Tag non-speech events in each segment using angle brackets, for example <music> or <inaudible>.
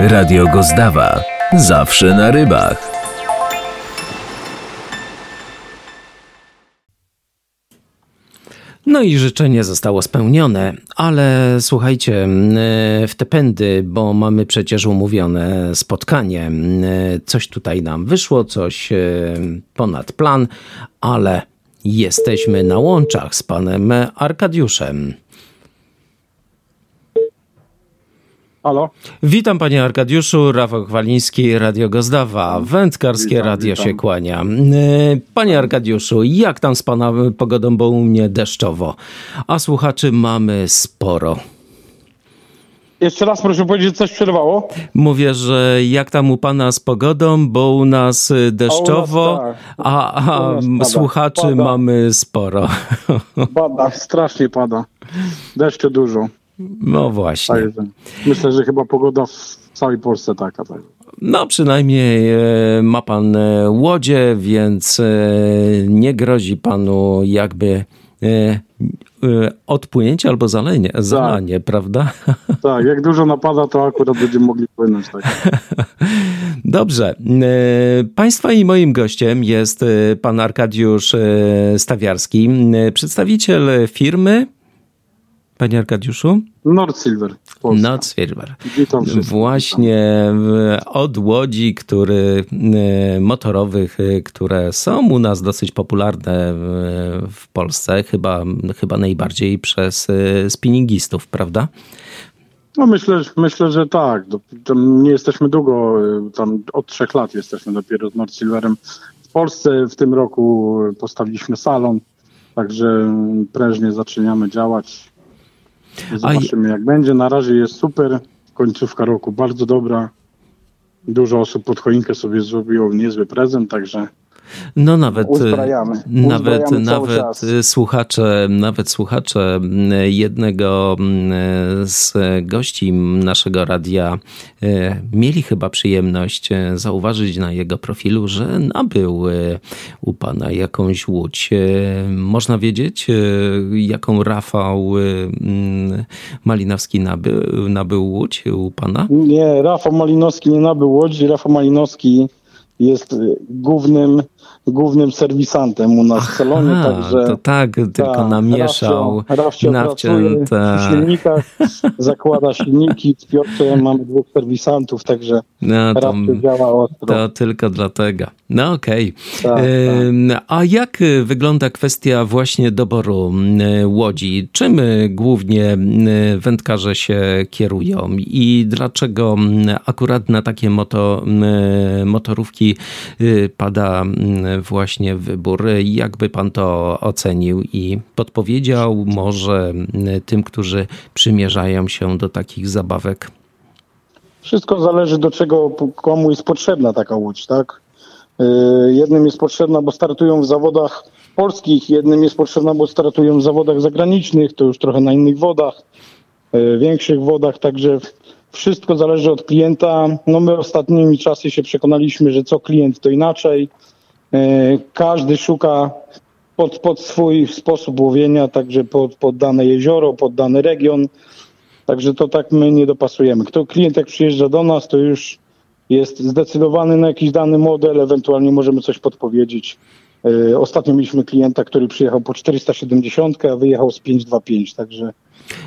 Radio Gozdawa. Zawsze na rybach. No i życzenie zostało spełnione, ale słuchajcie, w te pędy, bo mamy przecież umówione spotkanie. Coś tutaj nam wyszło, coś e, ponad plan, ale jesteśmy na łączach z panem Arkadiuszem. Halo? Witam panie Arkadiuszu, Rafał Chwaliński, Radio Gozdawa, Wędkarskie Witam, Radio witam. się kłania. E, Panie Arkadiuszu, jak tam z pana pogodą, bo u mnie deszczowo, a słuchaczy mamy sporo. Jeszcze raz proszę powiedzieć, że coś przerwało. Mówię, że jak tam u pana z pogodą, bo u nas deszczowo, tak. a, a nas pada. słuchaczy Pada. mamy sporo. <laughs> Pada, strasznie pada. Deszcze dużo. No właśnie. Myślę, że chyba pogoda w całej Polsce taka. Tak. No przynajmniej e, ma pan e, łodzie, więc e, nie grozi panu jakby odpłynięcie albo zalenie, zalanie, prawda? <laughs> tak, jak dużo napada, to akurat będziemy mogli płynąć. Tak. <laughs> Dobrze. Państwa i moim gościem jest pan Arkadiusz Stawiarski, przedstawiciel firmy. Panie Arkadiuszu? Nord Silver. Witam wszystkich. Właśnie od łodzi, który, e, motorowych, e, które są u nas dosyć popularne w, Polsce, chyba, chyba najbardziej przez e, spinningistów, prawda? No myślę, myślę, że tak. Nie jesteśmy długo, tam od trzech lat jesteśmy dopiero z Nord Silverem. W Polsce w tym roku postawiliśmy salon, także prężnie zaczynamy działać. Zobaczymy jak będzie. Na razie jest super. Końcówka roku bardzo dobra. Dużo osób pod choinkę sobie zrobiło niezły prezent, także No nawet, Uzbrajamy. nawet, Uzbrajamy nawet czas. słuchacze, nawet słuchacze jednego z gości naszego radia e, mieli chyba przyjemność e, zauważyć na jego profilu, że nabył e, u pana jakąś łódź. Można wiedzieć, jaką Rafał mm, Malinowski nabył, nabył łódź u pana? Nie, Rafał Malinowski nie nabył łodzi. Rafał Malinowski jest y, głównym, głównym serwisantem u nas w salonie, Aha, także... to tak, tylko tak, namieszał. Rafcio, Rafcio tak. przy silnikach, zakłada silniki. Z Piotrem mamy dwóch serwisantów, także No to, działa ostro. to tylko dlatego. No okej. Tak, Ym, A jak wygląda kwestia właśnie doboru łodzi? Czym y, głównie wędkarze się kierują i dlaczego akurat na takie moto, motorówki y, pada y, właśnie wybór? Jakby pan to ocenił i podpowiedział może y, tym, którzy przymierzają się do takich zabawek? Wszystko zależy do czego, komu jest potrzebna taka łódź, tak? Yy, Jednym jest potrzebna, bo startują w zawodach polskich, jednym jest potrzebna, bo startują w zawodach zagranicznych, to już trochę na innych wodach, yy, większych wodach, także wszystko zależy od klienta. No my ostatnimi czasy się przekonaliśmy, że co klient to inaczej. Yy, Każdy szuka pod, pod swój sposób łowienia, także pod, pod dane jezioro, pod dany region. Także to tak my nie dopasujemy. Kto klient jak przyjeżdża do nas, to już jest zdecydowany na jakiś dany model, ewentualnie możemy coś podpowiedzieć. Yy, Ostatnio mieliśmy klienta, który przyjechał po 470, a wyjechał z 525, także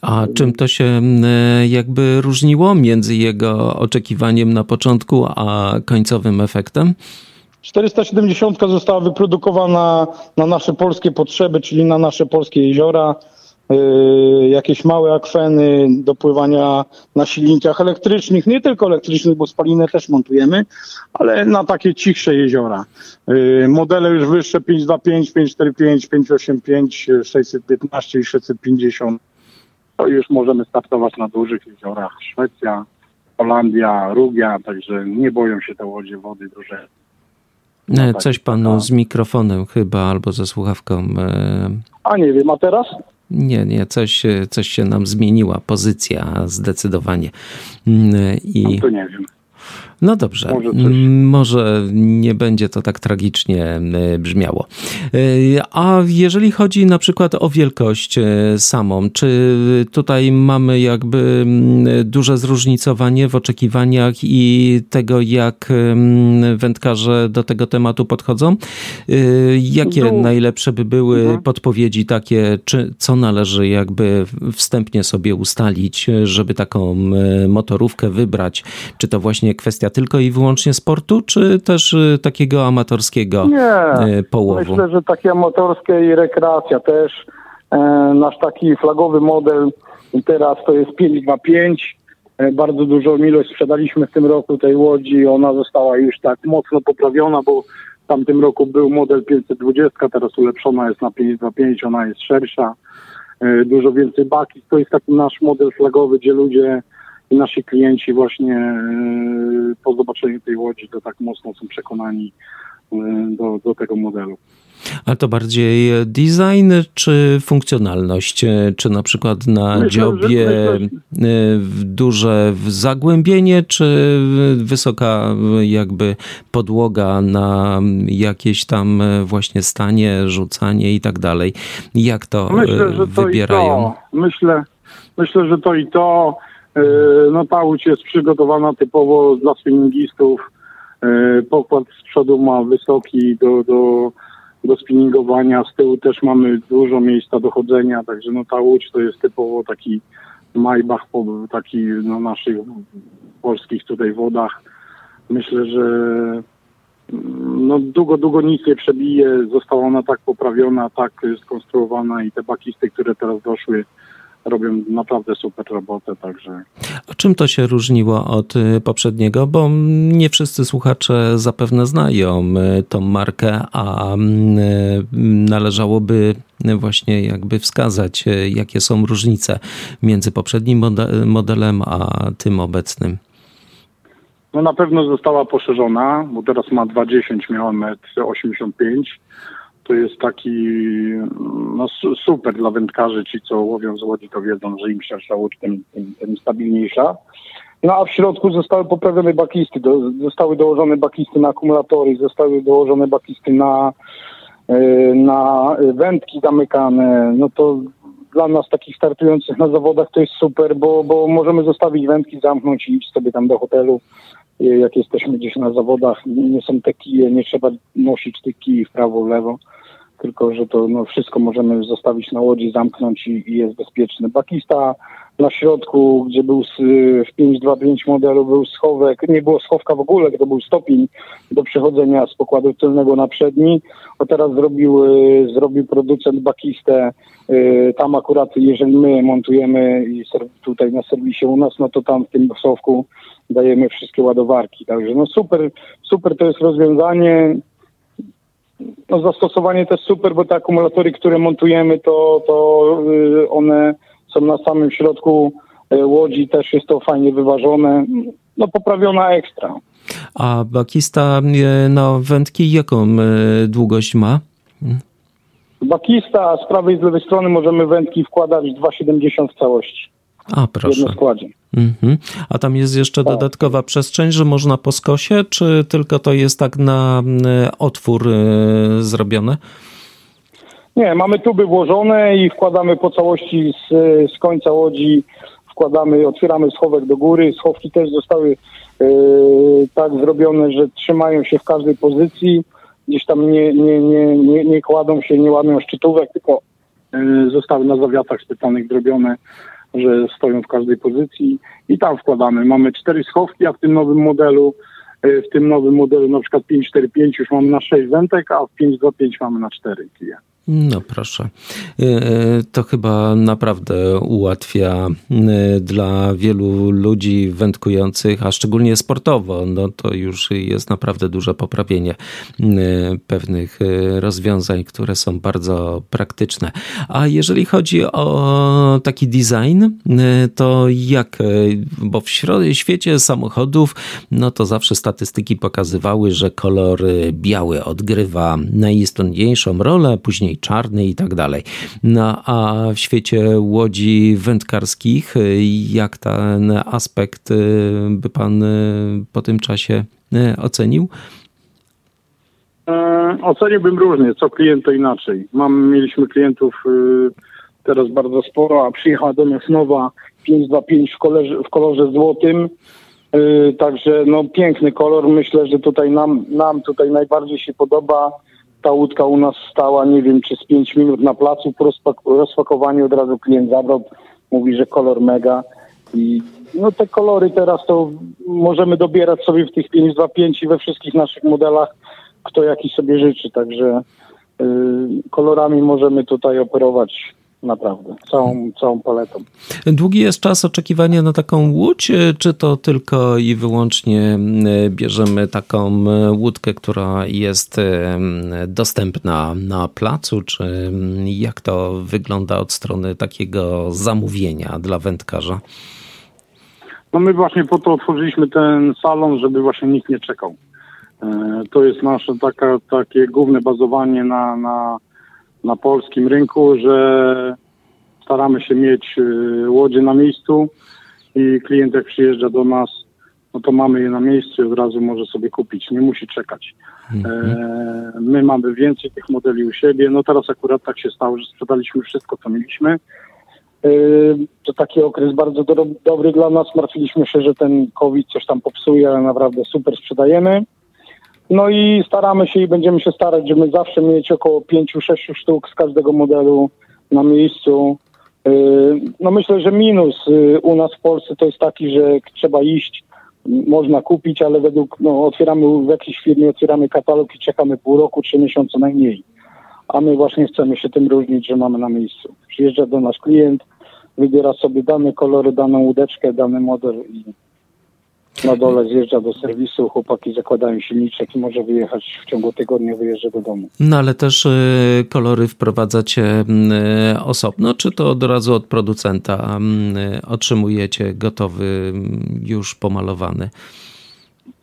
A czym to się m, jakby różniło między jego oczekiwaniem na początku, a końcowym efektem? 470 została wyprodukowana na nasze polskie potrzeby, czyli na nasze polskie jeziora. Yy, jakieś małe akweny do pływania na silnikach elektrycznych, nie tylko elektrycznych, bo spalinę też montujemy, ale na takie cichsze jeziora. Yy, modele już wyższe 525, 545, 585, 615 i 650. To już możemy startować na dużych jeziorach. Szwecja, Holandia, Rugia, także nie boją się te łodzie wody duże. E, tak, Coś panu z mikrofonem chyba albo ze słuchawką. e, A nie wiem, a teraz? Nie, nie, coś, coś się nam zmieniła pozycja zdecydowanie. Mm, I To nie wiem. No dobrze, Może. Mm, może nie będzie to tak tragicznie e, brzmiało. E, A jeżeli chodzi na przykład o wielkość e, samą, czy tutaj mamy jakby mm, duże zróżnicowanie w oczekiwaniach i tego, jak mm, wędkarze do tego tematu podchodzą? Jakie Du- najlepsze by były Mhm. podpowiedzi takie, czy co należy jakby wstępnie sobie ustalić, żeby taką motorówkę wybrać? Czy to właśnie kwestia tylko i wyłącznie sportu, czy też e, takiego amatorskiego Nie, e, połowu? myślę, że takie amatorskie i rekreacja też. E, nasz taki flagowy model teraz to jest 525. E, bardzo dużą ilość sprzedaliśmy w tym roku tej łodzi. Ona została już tak mocno poprawiona, bo w tamtym roku był model 520, teraz ulepszona jest na 525, ona jest szersza. E, dużo więcej baki. To jest taki nasz model flagowy, gdzie ludzie i nasi klienci właśnie e, po zobaczeniu tej łodzi to tak mocno są przekonani e, do, do tego modelu. Ale to bardziej design czy funkcjonalność? E, Czy na przykład na Myślę, dziobie myślę, duże zagłębienie, czy wysoka jakby podłoga na jakieś tam właśnie stanie, rzucanie i tak dalej? Jak to Myślę, to wybierają? i to. Myślę, myślę, że to i to. E, No łódź jest przygotowana typowo dla spinningistów. E, Pokład z przodu ma wysoki do, do, do spinningowania. Z tyłu też mamy dużo miejsca do chodzenia, także no ta łódź to jest typowo taki Maybach taki na naszych polskich tutaj wodach. Myślę, że no długo, długo nic nie przebije. Została ona tak poprawiona, tak skonstruowana i te bakisty, które teraz doszły, robią naprawdę super robotę, także A czym to się różniło od y, poprzedniego? Bo nie wszyscy słuchacze zapewne znają y, tą markę, a mm, y, należałoby właśnie jakby wskazać, jakie są różnice między poprzednim mode- modelem a tym obecnym. no na pewno została poszerzona, bo teraz ma 2,10, miała 1,85 m. To jest taki no, su- super dla wędkarzy. Ci, co łowią z łodzi, to wiedzą, że im szersza łódź, tym, tym, tym stabilniejsza. No a w środku zostały poprawione bakisty. Do, zostały dołożone bakisty na akumulatory, zostały dołożone bakisty na, e, na wędki zamykane. No to dla nas takich startujących na zawodach to jest super, bo, bo możemy zostawić wędki, zamknąć i iść sobie tam do hotelu. Jak jesteśmy gdzieś na zawodach, nie są te kije, nie trzeba nosić tych kij w prawo, lewo tylko że to no, wszystko możemy zostawić na łodzi, zamknąć i, i jest bezpieczny. Bakista na środku, gdzie był w 525 modelu był schowek, nie było schowka w ogóle, to był stopień do przechodzenia z pokładu tylnego na przedni. O teraz zrobił, y, zrobił producent bakistę. Y, tam akurat, jeżeli my montujemy i tutaj na serwisie u nas, no to tam w tym schowku dajemy wszystkie ładowarki. Także no super, super to jest rozwiązanie no zastosowanie też super, bo te akumulatory, które montujemy, to, to y, one są na samym środku y, łodzi, też jest to fajnie wyważone. No poprawiona ekstra. A bakista e, na wędki jaką e, długość ma? Bakista z prawej i z lewej strony możemy wędki wkładać 2,70 w całości. A W proszę. jednym składzie. Mhm. A tam jest jeszcze Tak. dodatkowa przestrzeń, że można po skosie, czy tylko to jest tak na e, otwór e, zrobione? Nie, mamy tuby włożone i wkładamy po całości z, z końca łodzi, wkładamy, otwieramy schowek do góry. Schowki też zostały e, tak zrobione, że trzymają się w każdej pozycji. Gdzieś tam nie, nie, nie, nie, nie kładą się, nie łamią szczytówek, tylko e, zostały na zawiatach specjalnych zrobione, że stoją w każdej pozycji i tam wkładamy. Mamy cztery schowki, a w tym nowym modelu e, w tym nowym modelu na przykład 545 już mamy na 6 wędek, a w 525 mamy na 4 kije. No proszę. E, To chyba naprawdę ułatwia e, dla wielu ludzi wędkujących, a szczególnie sportowo, no to już jest naprawdę duże poprawienie pewnych rozwiązań, które są bardzo praktyczne. A jeżeli chodzi o taki design, to jak, bo w świecie samochodów, no to zawsze statystyki pokazywały, że kolor biały odgrywa najistotniejszą rolę, później czarny i tak dalej. No a w świecie łodzi wędkarskich, jak ten aspekt by pan po tym czasie ocenił? Oceniłbym różnie, co klient to inaczej. Mam, mieliśmy klientów teraz bardzo sporo, a przyjechała do nas nowa 525 w kolorze, w kolorze złotym. Także no piękny kolor. Myślę, że tutaj nam, nam tutaj najbardziej się podoba. Ta łódka u nas stała, nie wiem, czy z 5 minut na placu. Po rozpak- rozpakowaniu od razu klient zabrał. Mówi, że kolor mega. I no te kolory teraz to możemy dobierać sobie w tych 525 i we wszystkich naszych modelach, kto jaki sobie życzy. Także yy, kolorami możemy tutaj operować naprawdę, całą, całą paletą. Długi jest czas oczekiwania na taką łódź, czy to tylko i wyłącznie bierzemy taką łódkę, która jest dostępna na placu, czy jak to wygląda od strony takiego zamówienia dla wędkarza? No my właśnie po to otworzyliśmy ten salon, żeby właśnie nikt nie czekał. E, to jest nasze taka, takie główne bazowanie na, na na polskim rynku, że staramy się mieć y, łodzie na miejscu i klient jak przyjeżdża do nas, no to mamy je na miejscu i od razu może sobie kupić, nie musi czekać. Mhm. E, my mamy więcej tych modeli u siebie, no teraz akurat tak się stało, że sprzedaliśmy wszystko, co mieliśmy. E, to taki okres bardzo do, dobry dla nas, martwiliśmy się, że ten COVID coś tam popsuje, ale naprawdę super sprzedajemy. No i staramy się i będziemy się starać, żeby zawsze mieć około 5-6 sztuk z każdego modelu na miejscu. Y, no myślę, że minus y, u nas w Polsce to jest taki, że trzeba iść, można kupić, ale według, no otwieramy w jakiejś firmie, otwieramy katalog i czekamy pół roku, trzy miesiące najmniej. A my właśnie chcemy się tym różnić, że mamy na miejscu. Przyjeżdża do nas klient, wybiera sobie dane kolory, daną łódeczkę, dany model i na dole zjeżdża do serwisu, chłopaki zakładają silniczek i może wyjechać w ciągu tygodnia, wyjeżdża do domu. No ale też y, kolory wprowadzacie y, osobno, czy to od razu od producenta y, otrzymujecie gotowy, już pomalowany?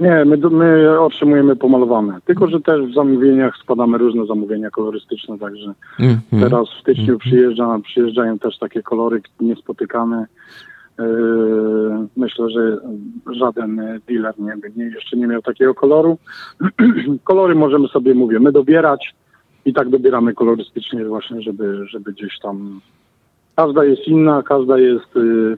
Nie, my, my otrzymujemy pomalowane. Tylko, że też w zamówieniach składamy różne zamówienia kolorystyczne, także mm -hmm. teraz w styczniu mm -hmm. przyjeżdża, przyjeżdżają też takie kolory niespotykane myślę, że żaden dealer nie, jeszcze nie miał takiego koloru. <clears throat> Kolory możemy sobie, mówię, my dobierać i tak dobieramy kolorystycznie właśnie, żeby, żeby gdzieś tam... Każda jest inna, każda jest... Yy,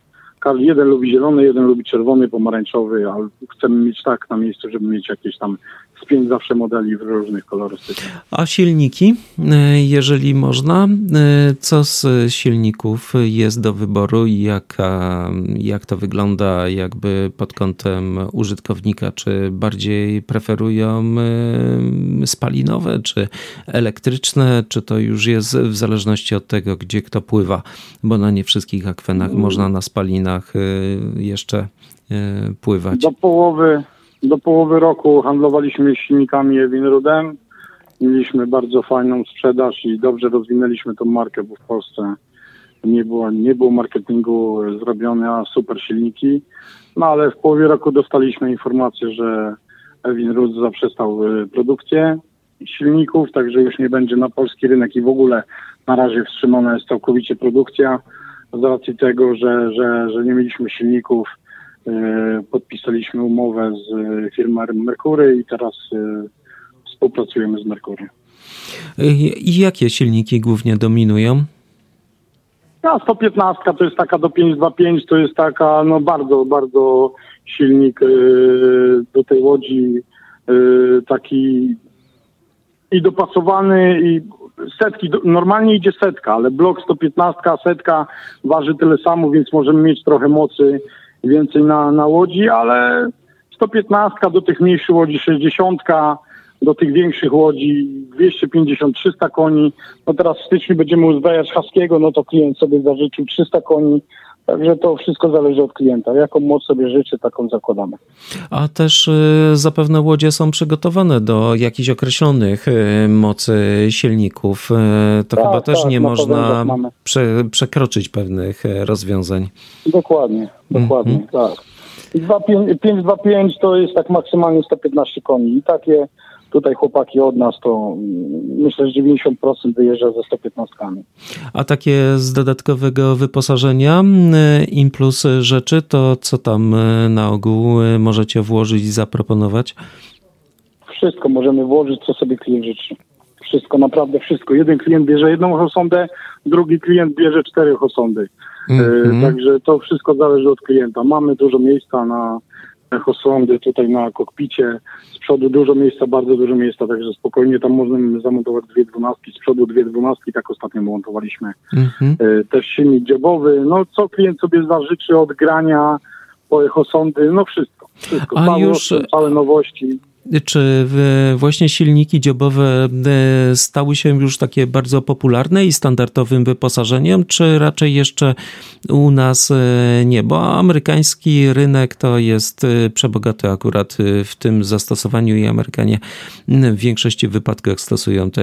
jeden lubi zielony, jeden lubi czerwony, pomarańczowy, ale chcemy mieć tak na miejscu, żeby mieć jakieś tam z pięć zawsze modeli w różnych kolorystykach. A silniki, e, jeżeli można, e, co z silników jest do wyboru i jak, jak to wygląda jakby pod kątem użytkownika? Czy bardziej preferują e, spalinowe, czy elektryczne, czy to już jest w zależności od tego, gdzie kto pływa, bo na nie wszystkich akwenach mm. można na spalinach jeszcze pływać. Do połowy do połowy roku handlowaliśmy silnikami Ewinrudem. Mieliśmy bardzo fajną sprzedaż i dobrze rozwinęliśmy tą markę, bo w Polsce nie było, nie było marketingu zrobione, super silniki. No ale w połowie roku dostaliśmy informację, że Ewinrud zaprzestał y, produkcję silników, także już nie będzie na polski rynek i w ogóle na razie wstrzymana jest całkowicie produkcja z racji tego, że, że, że nie mieliśmy silników E, podpisaliśmy umowę z e, firmą Mercury i teraz e, współpracujemy z Mercury. I jakie silniki głównie dominują? Ja, 115 to jest taka do 525, to jest taka no bardzo, bardzo silnik do tej łodzi taki i dopasowany i setki, normalnie idzie setka, ale blok 115, setka waży tyle samo, więc możemy mieć trochę mocy więcej na, na łodzi, ale 115 do tych mniejszych łodzi 60, do tych większych łodzi 250-300 koni. No teraz w styczniu będziemy uzbrajać Haskiego, no to klient sobie zażyczył 300 koni. Także to wszystko zależy od klienta. Jaką moc sobie życzy, taką zakładamy. A też y, zapewne łodzie są przygotowane do jakichś określonych y, mocy silników. Y, to tak, chyba też tak, nie można prze, przekroczyć pewnych rozwiązań. Dokładnie, dokładnie, mm -hmm. tak. I 2,5 525 to jest tak maksymalnie 115 koni. I takie tutaj chłopaki od nas to mm, myślę, że 90% wyjeżdża ze 115. A takie z dodatkowego wyposażenia, y, im plus rzeczy, to co tam y, na ogół y, możecie włożyć i zaproponować? Wszystko możemy włożyć, co sobie klient życzy. Wszystko, naprawdę wszystko. Jeden klient bierze jedną hosondę, drugi klient bierze cztery. Mhm. E, Także to wszystko zależy od klienta. Mamy dużo miejsca na hosondy tutaj na kokpicie. Z przodu dużo miejsca, bardzo dużo miejsca, także spokojnie tam można zamontować dwie dwunastki. Z przodu dwie dwunastki, tak ostatnio montowaliśmy. Mhm. E, Też silnik dziobowy. No co klient sobie zażyczy od grania po hosondy, no wszystko. Wszystko. A Cały już- osób, całe nowości. Czy właśnie silniki dziobowe e, stały się już takie bardzo popularne i standardowym wyposażeniem, czy raczej jeszcze u nas e, nie? Bo amerykański rynek to jest e, przebogaty akurat w tym zastosowaniu i Amerykanie w większości wypadkach stosują te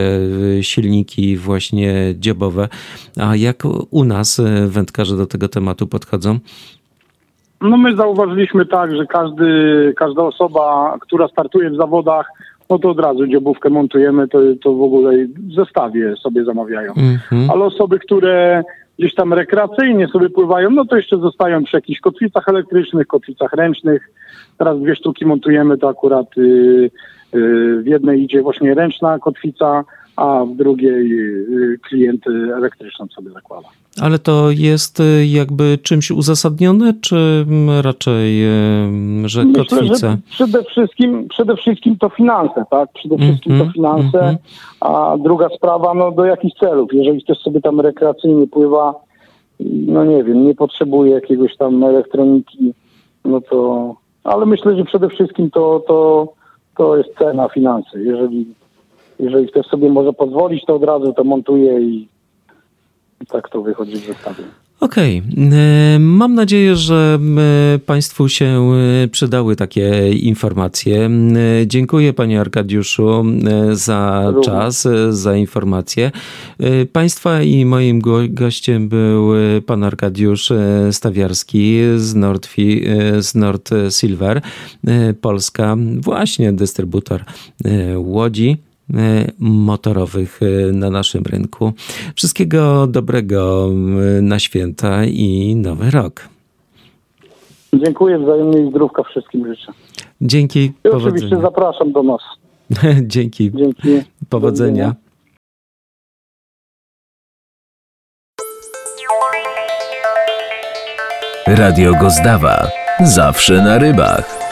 silniki właśnie dziobowe. A jak u nas wędkarze do tego tematu podchodzą? No my zauważyliśmy tak, że każdy, każda osoba, która startuje w zawodach, no to od razu dziobówkę montujemy, to, to w ogóle w zestawie sobie zamawiają. Mhm. Ale osoby, które gdzieś tam rekreacyjnie sobie pływają, no to jeszcze zostają przy jakichś kotwicach elektrycznych, kotwicach ręcznych. Teraz dwie sztuki montujemy, to akurat y, y, w jednej idzie właśnie ręczna kotwica, a w drugiej y, klient y, elektryczną sobie zakłada. Ale to jest y, jakby czymś uzasadnione, czy mm, raczej, że Myślę, kotwice? że przede wszystkim, przede wszystkim to finanse, tak? Przede wszystkim Mhm, to finanse, mhm. a druga sprawa, no do jakich celów? Jeżeli ktoś sobie tam rekreacyjnie pływa, no nie wiem, nie potrzebuje jakiegoś tam elektroniki, no to, ale myślę, że przede wszystkim to, to, to jest cena, finanse. Jeżeli, jeżeli ktoś sobie może pozwolić, to od razu to montuje i, i tak to wychodzi w zestawie. Okej, y, mam nadzieję, że y, Państwu się y, przydały takie informacje. Dziękuję Panie Arkadiuszu za Również. czas, za informacje. Państwa i moim go- gościem był Pan Arkadiusz Stawiarski z Nordfi, y, z Nord Silver, Polska, właśnie dystrybutor łodzi e, motorowych e, na naszym rynku. Wszystkiego dobrego e, na święta i nowy rok. Dziękuję wzajemnie i zdrówka wszystkim życzę. Dzięki, I oczywiście powodzenia. zapraszam do nas. <laughs> Dzięki, Dzięki. powodzenia. Radio Gozdawa. Zawsze na rybach.